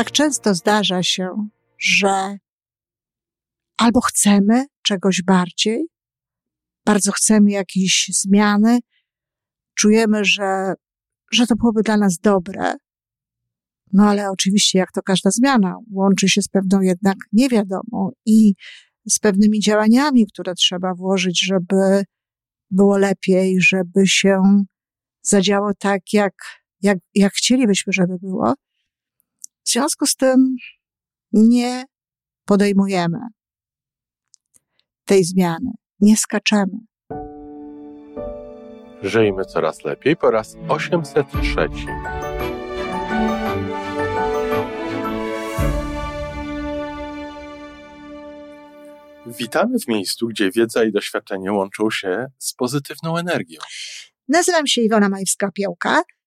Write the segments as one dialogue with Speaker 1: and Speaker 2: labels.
Speaker 1: Tak często zdarza się, że albo chcemy czegoś bardziej, bardzo chcemy jakiejś zmiany, czujemy, że, że to byłoby dla nas dobre. No ale oczywiście, jak to każda zmiana, łączy się z pewną jednak niewiadomą i z pewnymi działaniami, które trzeba włożyć, żeby było lepiej, żeby się zadziało tak, jak, jak, jak chcielibyśmy, żeby było. W związku z tym nie podejmujemy tej zmiany, nie skaczemy.
Speaker 2: Żyjmy coraz lepiej po raz 803. Witamy w miejscu, gdzie wiedza i doświadczenie łączą się z pozytywną energią.
Speaker 1: Nazywam się Iwona Majwska-Piołka.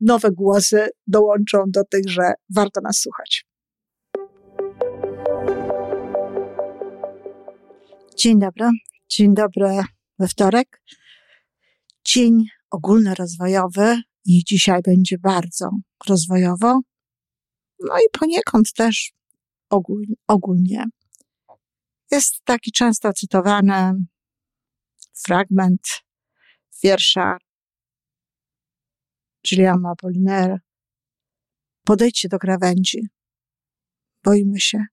Speaker 1: nowe głosy dołączą do tych, że warto nas słuchać. Dzień dobry. Dzień dobry we wtorek. Dzień ogólnorozwojowy i dzisiaj będzie bardzo rozwojowo. No i poniekąd też ogólnie. Jest taki często cytowany fragment wiersza Gilliama Apollinaire. Podejdźcie do krawędzi. Boimy się.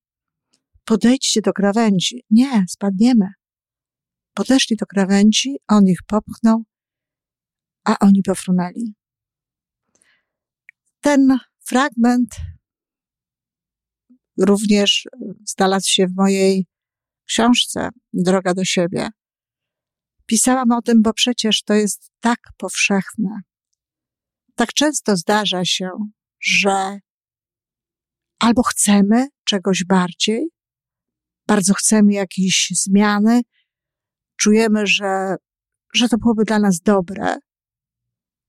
Speaker 1: Podejdźcie do krawędzi. Nie, spadniemy. Podeszli do krawędzi, on ich popchnął, a oni pofrunęli. Ten fragment również znalazł się w mojej książce Droga do siebie. Pisałam o tym, bo przecież to jest tak powszechne. Tak często zdarza się, że albo chcemy czegoś bardziej, bardzo chcemy jakiejś zmiany, czujemy, że, że to byłoby dla nas dobre.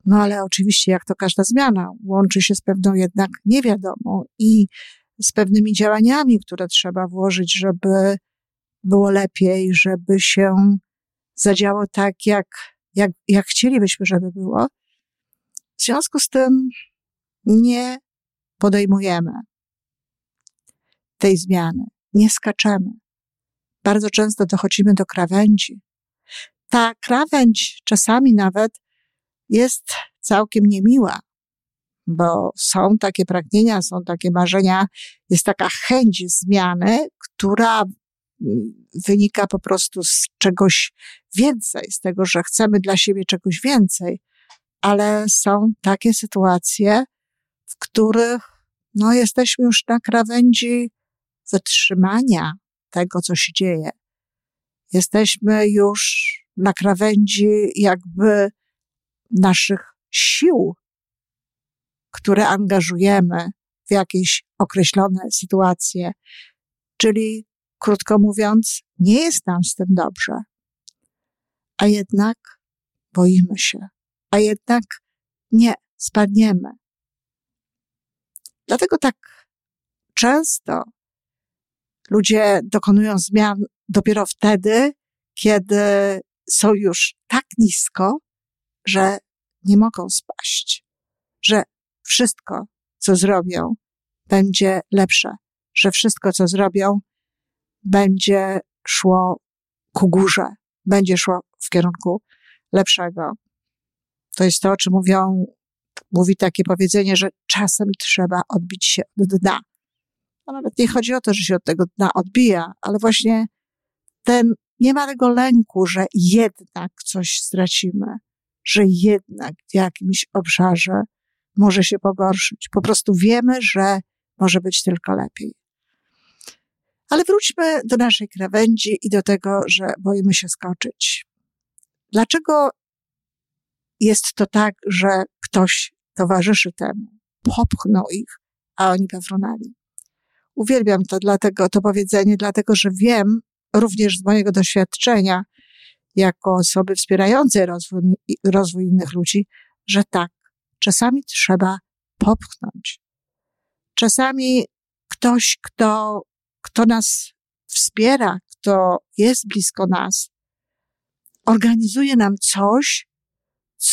Speaker 1: No ale oczywiście, jak to każda zmiana, łączy się z pewną jednak niewiadomą i z pewnymi działaniami, które trzeba włożyć, żeby było lepiej, żeby się zadziało tak, jak, jak, jak chcielibyśmy, żeby było. W związku z tym nie podejmujemy tej zmiany, nie skaczemy. Bardzo często dochodzimy do krawędzi. Ta krawędź czasami nawet jest całkiem niemiła, bo są takie pragnienia, są takie marzenia, jest taka chęć zmiany, która wynika po prostu z czegoś więcej, z tego, że chcemy dla siebie czegoś więcej, ale są takie sytuacje, w których no, jesteśmy już na krawędzi wytrzymania tego, co się dzieje. Jesteśmy już na krawędzi jakby naszych sił, które angażujemy w jakieś określone sytuacje. Czyli Krótko mówiąc, nie jest nam z tym dobrze. A jednak boimy się, a jednak nie spadniemy. Dlatego tak często ludzie dokonują zmian dopiero wtedy, kiedy są już tak nisko, że nie mogą spaść, że wszystko, co zrobią, będzie lepsze, że wszystko, co zrobią, będzie szło ku górze, będzie szło w kierunku lepszego. To jest to, o czym mówią, mówi takie powiedzenie, że czasem trzeba odbić się od dna. No nawet nie chodzi o to, że się od tego dna odbija, ale właśnie ten, nie ma tego lęku, że jednak coś stracimy, że jednak w jakimś obszarze może się pogorszyć. Po prostu wiemy, że może być tylko lepiej. Ale wróćmy do naszej krawędzi i do tego, że boimy się skoczyć. Dlaczego jest to tak, że ktoś towarzyszy temu, popchnął ich, a oni pefronali? uwielbiam to dlatego, to powiedzenie, dlatego, że wiem również z mojego doświadczenia, jako osoby wspierającej rozwój, rozwój innych ludzi, że tak, czasami trzeba popchnąć. Czasami ktoś, kto, kto nas wspiera, kto jest blisko nas, organizuje nam coś,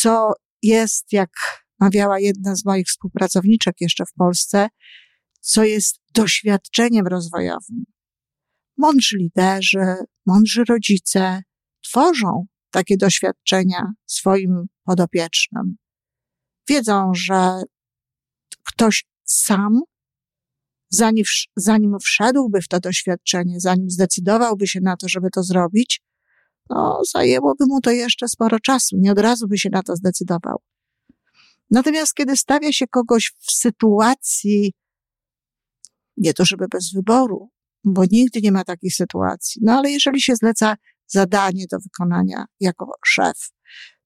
Speaker 1: co jest, jak mawiała jedna z moich współpracowniczek jeszcze w Polsce, co jest doświadczeniem rozwojowym. Mądrzy liderzy, mądrzy rodzice tworzą takie doświadczenia swoim podopiecznym. Wiedzą, że ktoś sam, zanim, zanim wszedłby w to doświadczenie, zanim zdecydowałby się na to, żeby to zrobić, no, zajęłoby mu to jeszcze sporo czasu. Nie od razu by się na to zdecydował. Natomiast kiedy stawia się kogoś w sytuacji, nie to żeby bez wyboru, bo nigdy nie ma takiej sytuacji, no ale jeżeli się zleca zadanie do wykonania jako szef,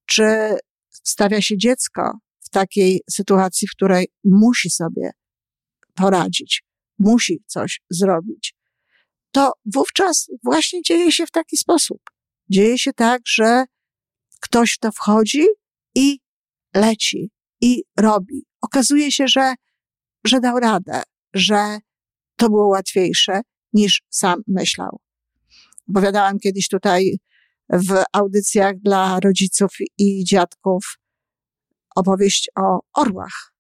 Speaker 1: czy stawia się dziecko w takiej sytuacji, w której musi sobie poradzić, musi coś zrobić, to wówczas właśnie dzieje się w taki sposób. Dzieje się tak, że ktoś w to wchodzi i leci i robi. Okazuje się, że, że dał radę, że to było łatwiejsze niż sam myślał. Opowiadałam kiedyś tutaj w audycjach dla rodziców i dziadków opowieść o orłach,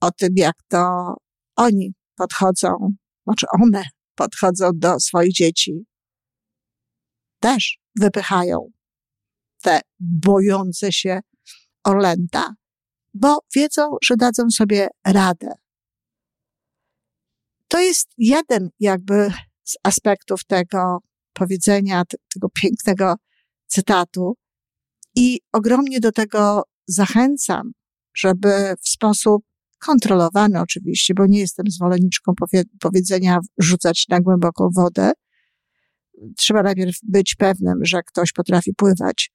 Speaker 1: o tym, jak to oni podchodzą, znaczy one podchodzą do swoich dzieci. Też wypychają te bojące się orlęta, bo wiedzą, że dadzą sobie radę. To jest jeden jakby z aspektów tego powiedzenia, tego pięknego cytatu i ogromnie do tego zachęcam, żeby w sposób kontrolowany oczywiście, bo nie jestem zwolenniczką powiedzenia rzucać na głęboką wodę. Trzeba najpierw być pewnym, że ktoś potrafi pływać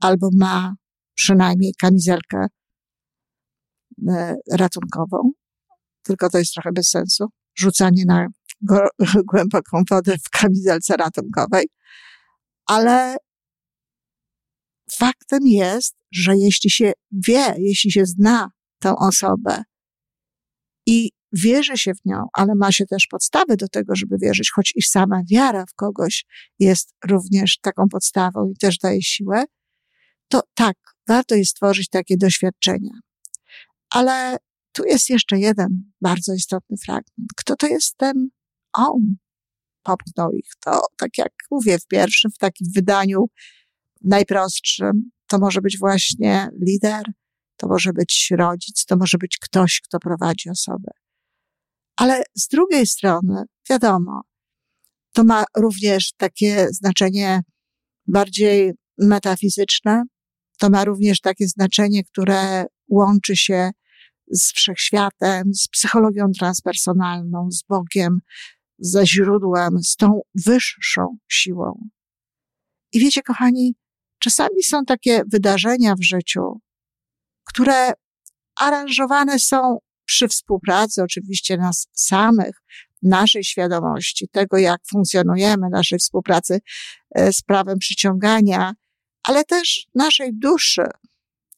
Speaker 1: albo ma przynajmniej kamizelkę e, ratunkową, tylko to jest trochę bez sensu. Rzucanie na głęboką wodę w kamizelce ratunkowej, ale faktem jest, że jeśli się wie, jeśli się zna tę osobę i wierzy się w nią, ale ma się też podstawy do tego, żeby wierzyć, choć i sama wiara w kogoś jest również taką podstawą i też daje siłę, to tak, warto jest stworzyć takie doświadczenia. Ale tu jest jeszcze jeden bardzo istotny fragment. Kto to jest ten on? Popchnął ich. To, tak jak mówię, w pierwszym, w takim wydaniu najprostszym, to może być właśnie lider, to może być rodzic, to może być ktoś, kto prowadzi osobę. Ale z drugiej strony, wiadomo, to ma również takie znaczenie bardziej metafizyczne, to ma również takie znaczenie, które łączy się z wszechświatem, z psychologią transpersonalną, z Bogiem, ze źródłem, z tą wyższą siłą. I wiecie, kochani, czasami są takie wydarzenia w życiu, które aranżowane są przy współpracy oczywiście nas samych, naszej świadomości, tego jak funkcjonujemy, naszej współpracy e, z prawem przyciągania, ale też naszej duszy,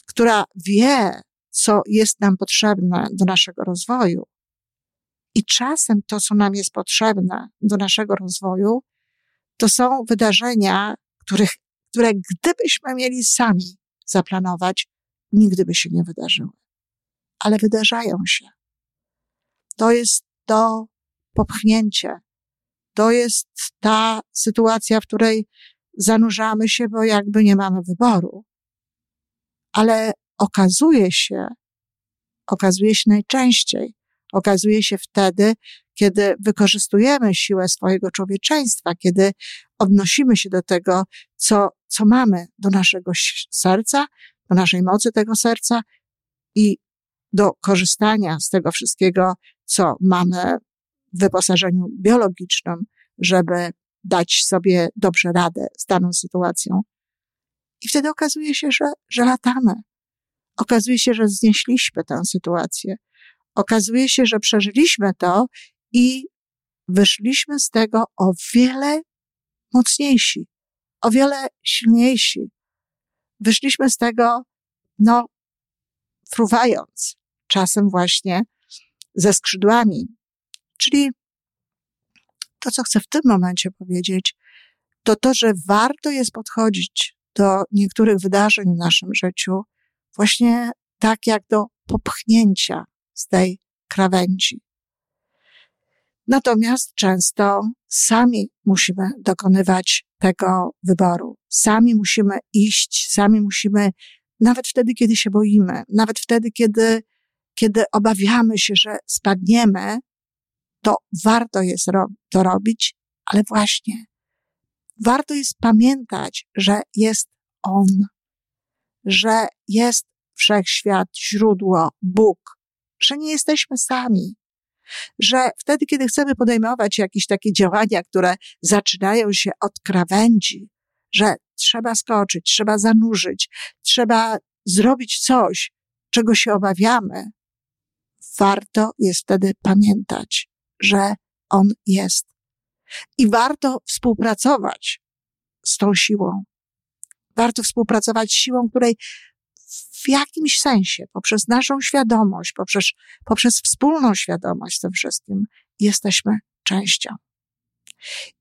Speaker 1: która wie, co jest nam potrzebne do naszego rozwoju. I czasem to, co nam jest potrzebne do naszego rozwoju, to są wydarzenia, których, które gdybyśmy mieli sami zaplanować, nigdy by się nie wydarzyły. Ale wydarzają się. To jest to popchnięcie. To jest ta sytuacja, w której zanurzamy się, bo jakby nie mamy wyboru. Ale okazuje się, okazuje się najczęściej, okazuje się wtedy, kiedy wykorzystujemy siłę swojego człowieczeństwa, kiedy odnosimy się do tego, co, co mamy, do naszego serca, do naszej mocy tego serca i do korzystania z tego wszystkiego, co mamy w wyposażeniu biologicznym, żeby dać sobie dobrze radę z daną sytuacją. I wtedy okazuje się, że, że latamy. Okazuje się, że znieśliśmy tę sytuację. Okazuje się, że przeżyliśmy to i wyszliśmy z tego o wiele mocniejsi, o wiele silniejsi. Wyszliśmy z tego, no, fruwając, czasem właśnie ze skrzydłami. Czyli to, co chcę w tym momencie powiedzieć, to to, że warto jest podchodzić do niektórych wydarzeń w naszym życiu właśnie tak jak do popchnięcia z tej krawędzi. Natomiast często sami musimy dokonywać tego wyboru. Sami musimy iść, sami musimy, nawet wtedy, kiedy się boimy, nawet wtedy, kiedy, kiedy obawiamy się, że spadniemy, to warto jest to robić, ale właśnie warto jest pamiętać, że jest On, że jest wszechświat, źródło, Bóg, że nie jesteśmy sami, że wtedy, kiedy chcemy podejmować jakieś takie działania, które zaczynają się od krawędzi, że trzeba skoczyć, trzeba zanurzyć, trzeba zrobić coś, czego się obawiamy, warto jest wtedy pamiętać, że On jest. I warto współpracować z tą siłą. Warto współpracować z siłą, której w jakimś sensie, poprzez naszą świadomość, poprzez, poprzez wspólną świadomość z tym wszystkim, jesteśmy częścią.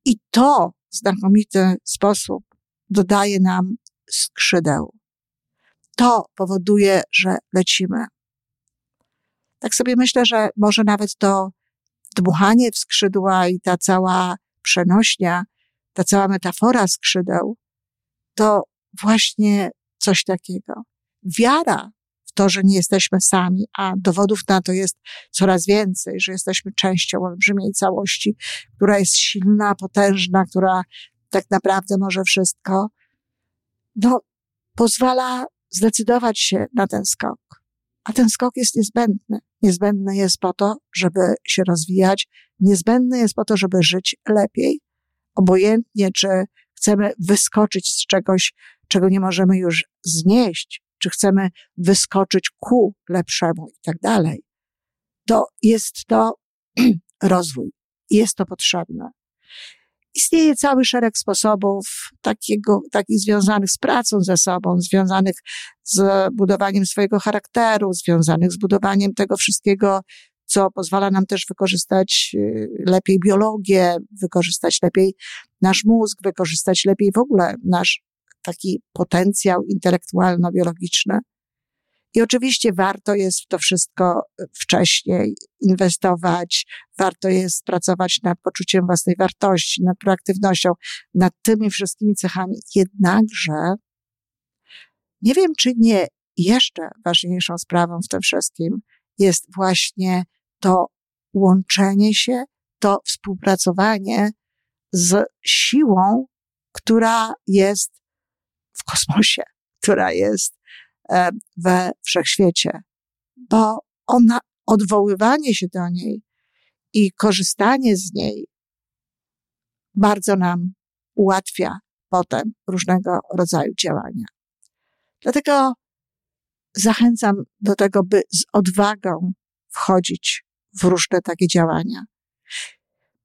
Speaker 1: I to w znakomity sposób dodaje nam skrzydeł. To powoduje, że lecimy. Tak sobie myślę, że może nawet to dmuchanie w skrzydła i ta cała przenośnia, ta cała metafora skrzydeł, to właśnie coś takiego wiara w to, że nie jesteśmy sami, a dowodów na to jest coraz więcej, że jesteśmy częścią olbrzymiej całości, która jest silna, potężna, która tak naprawdę może wszystko, no, pozwala zdecydować się na ten skok. A ten skok jest niezbędny. Niezbędny jest po to, żeby się rozwijać, niezbędny jest po to, żeby żyć lepiej, obojętnie czy chcemy wyskoczyć z czegoś, czego nie możemy już znieść, czy chcemy wyskoczyć ku lepszemu i tak dalej, to jest to rozwój. Jest to potrzebne. Istnieje cały szereg sposobów takiego, takich związanych z pracą ze sobą, związanych z budowaniem swojego charakteru, związanych z budowaniem tego wszystkiego, co pozwala nam też wykorzystać y, lepiej biologię, wykorzystać lepiej nasz mózg, wykorzystać lepiej w ogóle nasz taki potencjał intelektualno-biologiczny. I oczywiście warto jest w to wszystko wcześniej inwestować, warto jest pracować nad poczuciem własnej wartości, nad proaktywnością, nad tymi wszystkimi cechami. Jednakże nie wiem, czy nie jeszcze ważniejszą sprawą w tym wszystkim jest właśnie to łączenie się, to współpracowanie z siłą, która jest w kosmosie, która jest e, we wszechświecie, bo ona, odwoływanie się do niej i korzystanie z niej bardzo nam ułatwia potem różnego rodzaju działania. Dlatego zachęcam do tego, by z odwagą wchodzić w różne takie działania.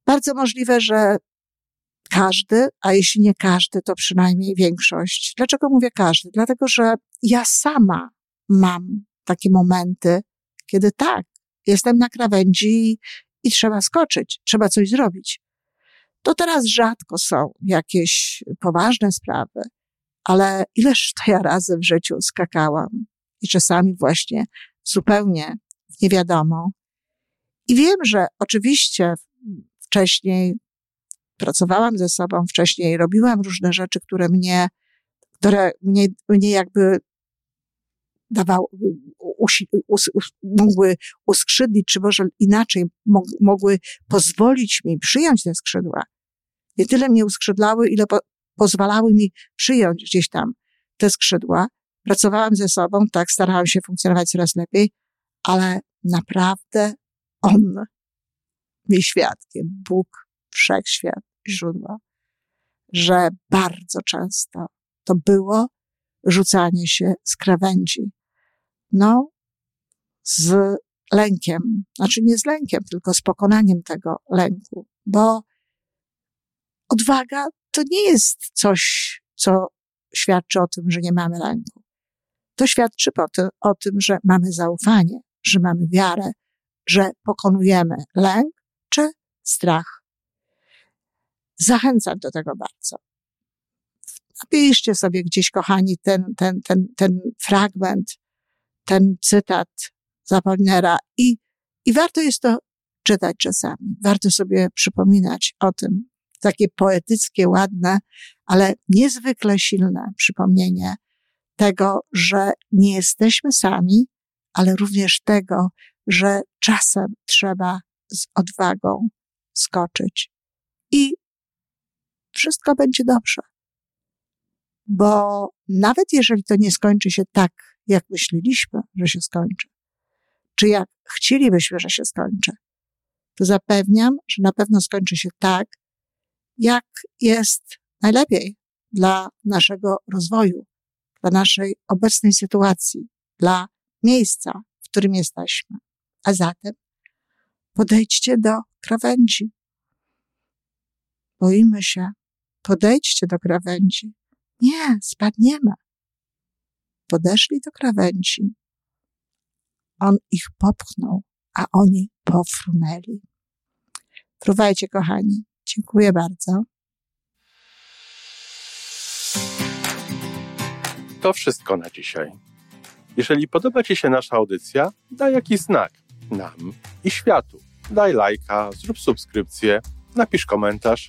Speaker 1: Bardzo możliwe, że każdy, a jeśli nie każdy, to przynajmniej większość. Dlaczego mówię każdy? Dlatego, że ja sama mam takie momenty, kiedy tak, jestem na krawędzi i trzeba skoczyć, trzeba coś zrobić. To teraz rzadko są jakieś poważne sprawy, ale ileż to ja razy w życiu skakałam i czasami właśnie zupełnie nie wiadomo. I wiem, że oczywiście wcześniej pracowałam ze sobą wcześniej, robiłam różne rzeczy, które mnie, które mnie, mnie jakby dawały, us, mogły uskrzydlić, czy może inaczej, mog, mogły pozwolić mi przyjąć te skrzydła. Nie tyle mnie uskrzydlały, ile po, pozwalały mi przyjąć gdzieś tam te skrzydła. Pracowałam ze sobą, tak, starałam się funkcjonować coraz lepiej, ale naprawdę On mi świadkiem, Bóg, wszechświat, źródła, że bardzo często to było rzucanie się z krawędzi. No, z lękiem, znaczy nie z lękiem, tylko z pokonaniem tego lęku, Bo odwaga to nie jest coś, co świadczy o tym, że nie mamy lęku. To świadczy o tym, że mamy zaufanie, że mamy wiarę, że pokonujemy lęk czy strach. Zachęcam do tego bardzo. Napiszcie sobie gdzieś, kochani, ten, ten, ten, ten fragment, ten cytat Zapolnera i, i warto jest to czytać czasami. Warto sobie przypominać o tym. Takie poetyckie, ładne, ale niezwykle silne przypomnienie tego, że nie jesteśmy sami, ale również tego, że czasem trzeba z odwagą skoczyć wszystko będzie dobrze. Bo nawet jeżeli to nie skończy się tak, jak myśleliśmy, że się skończy, czy jak chcielibyśmy, że się skończy, to zapewniam, że na pewno skończy się tak, jak jest najlepiej dla naszego rozwoju, dla naszej obecnej sytuacji, dla miejsca, w którym jesteśmy. A zatem podejdźcie do krawędzi. Boimy się. Podejdźcie do krawędzi. Nie, spadniemy. Podeszli do krawędzi. On ich popchnął, a oni pofrunęli. Fruwajcie, kochani. Dziękuję bardzo.
Speaker 2: To wszystko na dzisiaj. Jeżeli podoba Ci się nasza audycja, daj jakiś znak nam i światu. Daj lajka, zrób subskrypcję, napisz komentarz,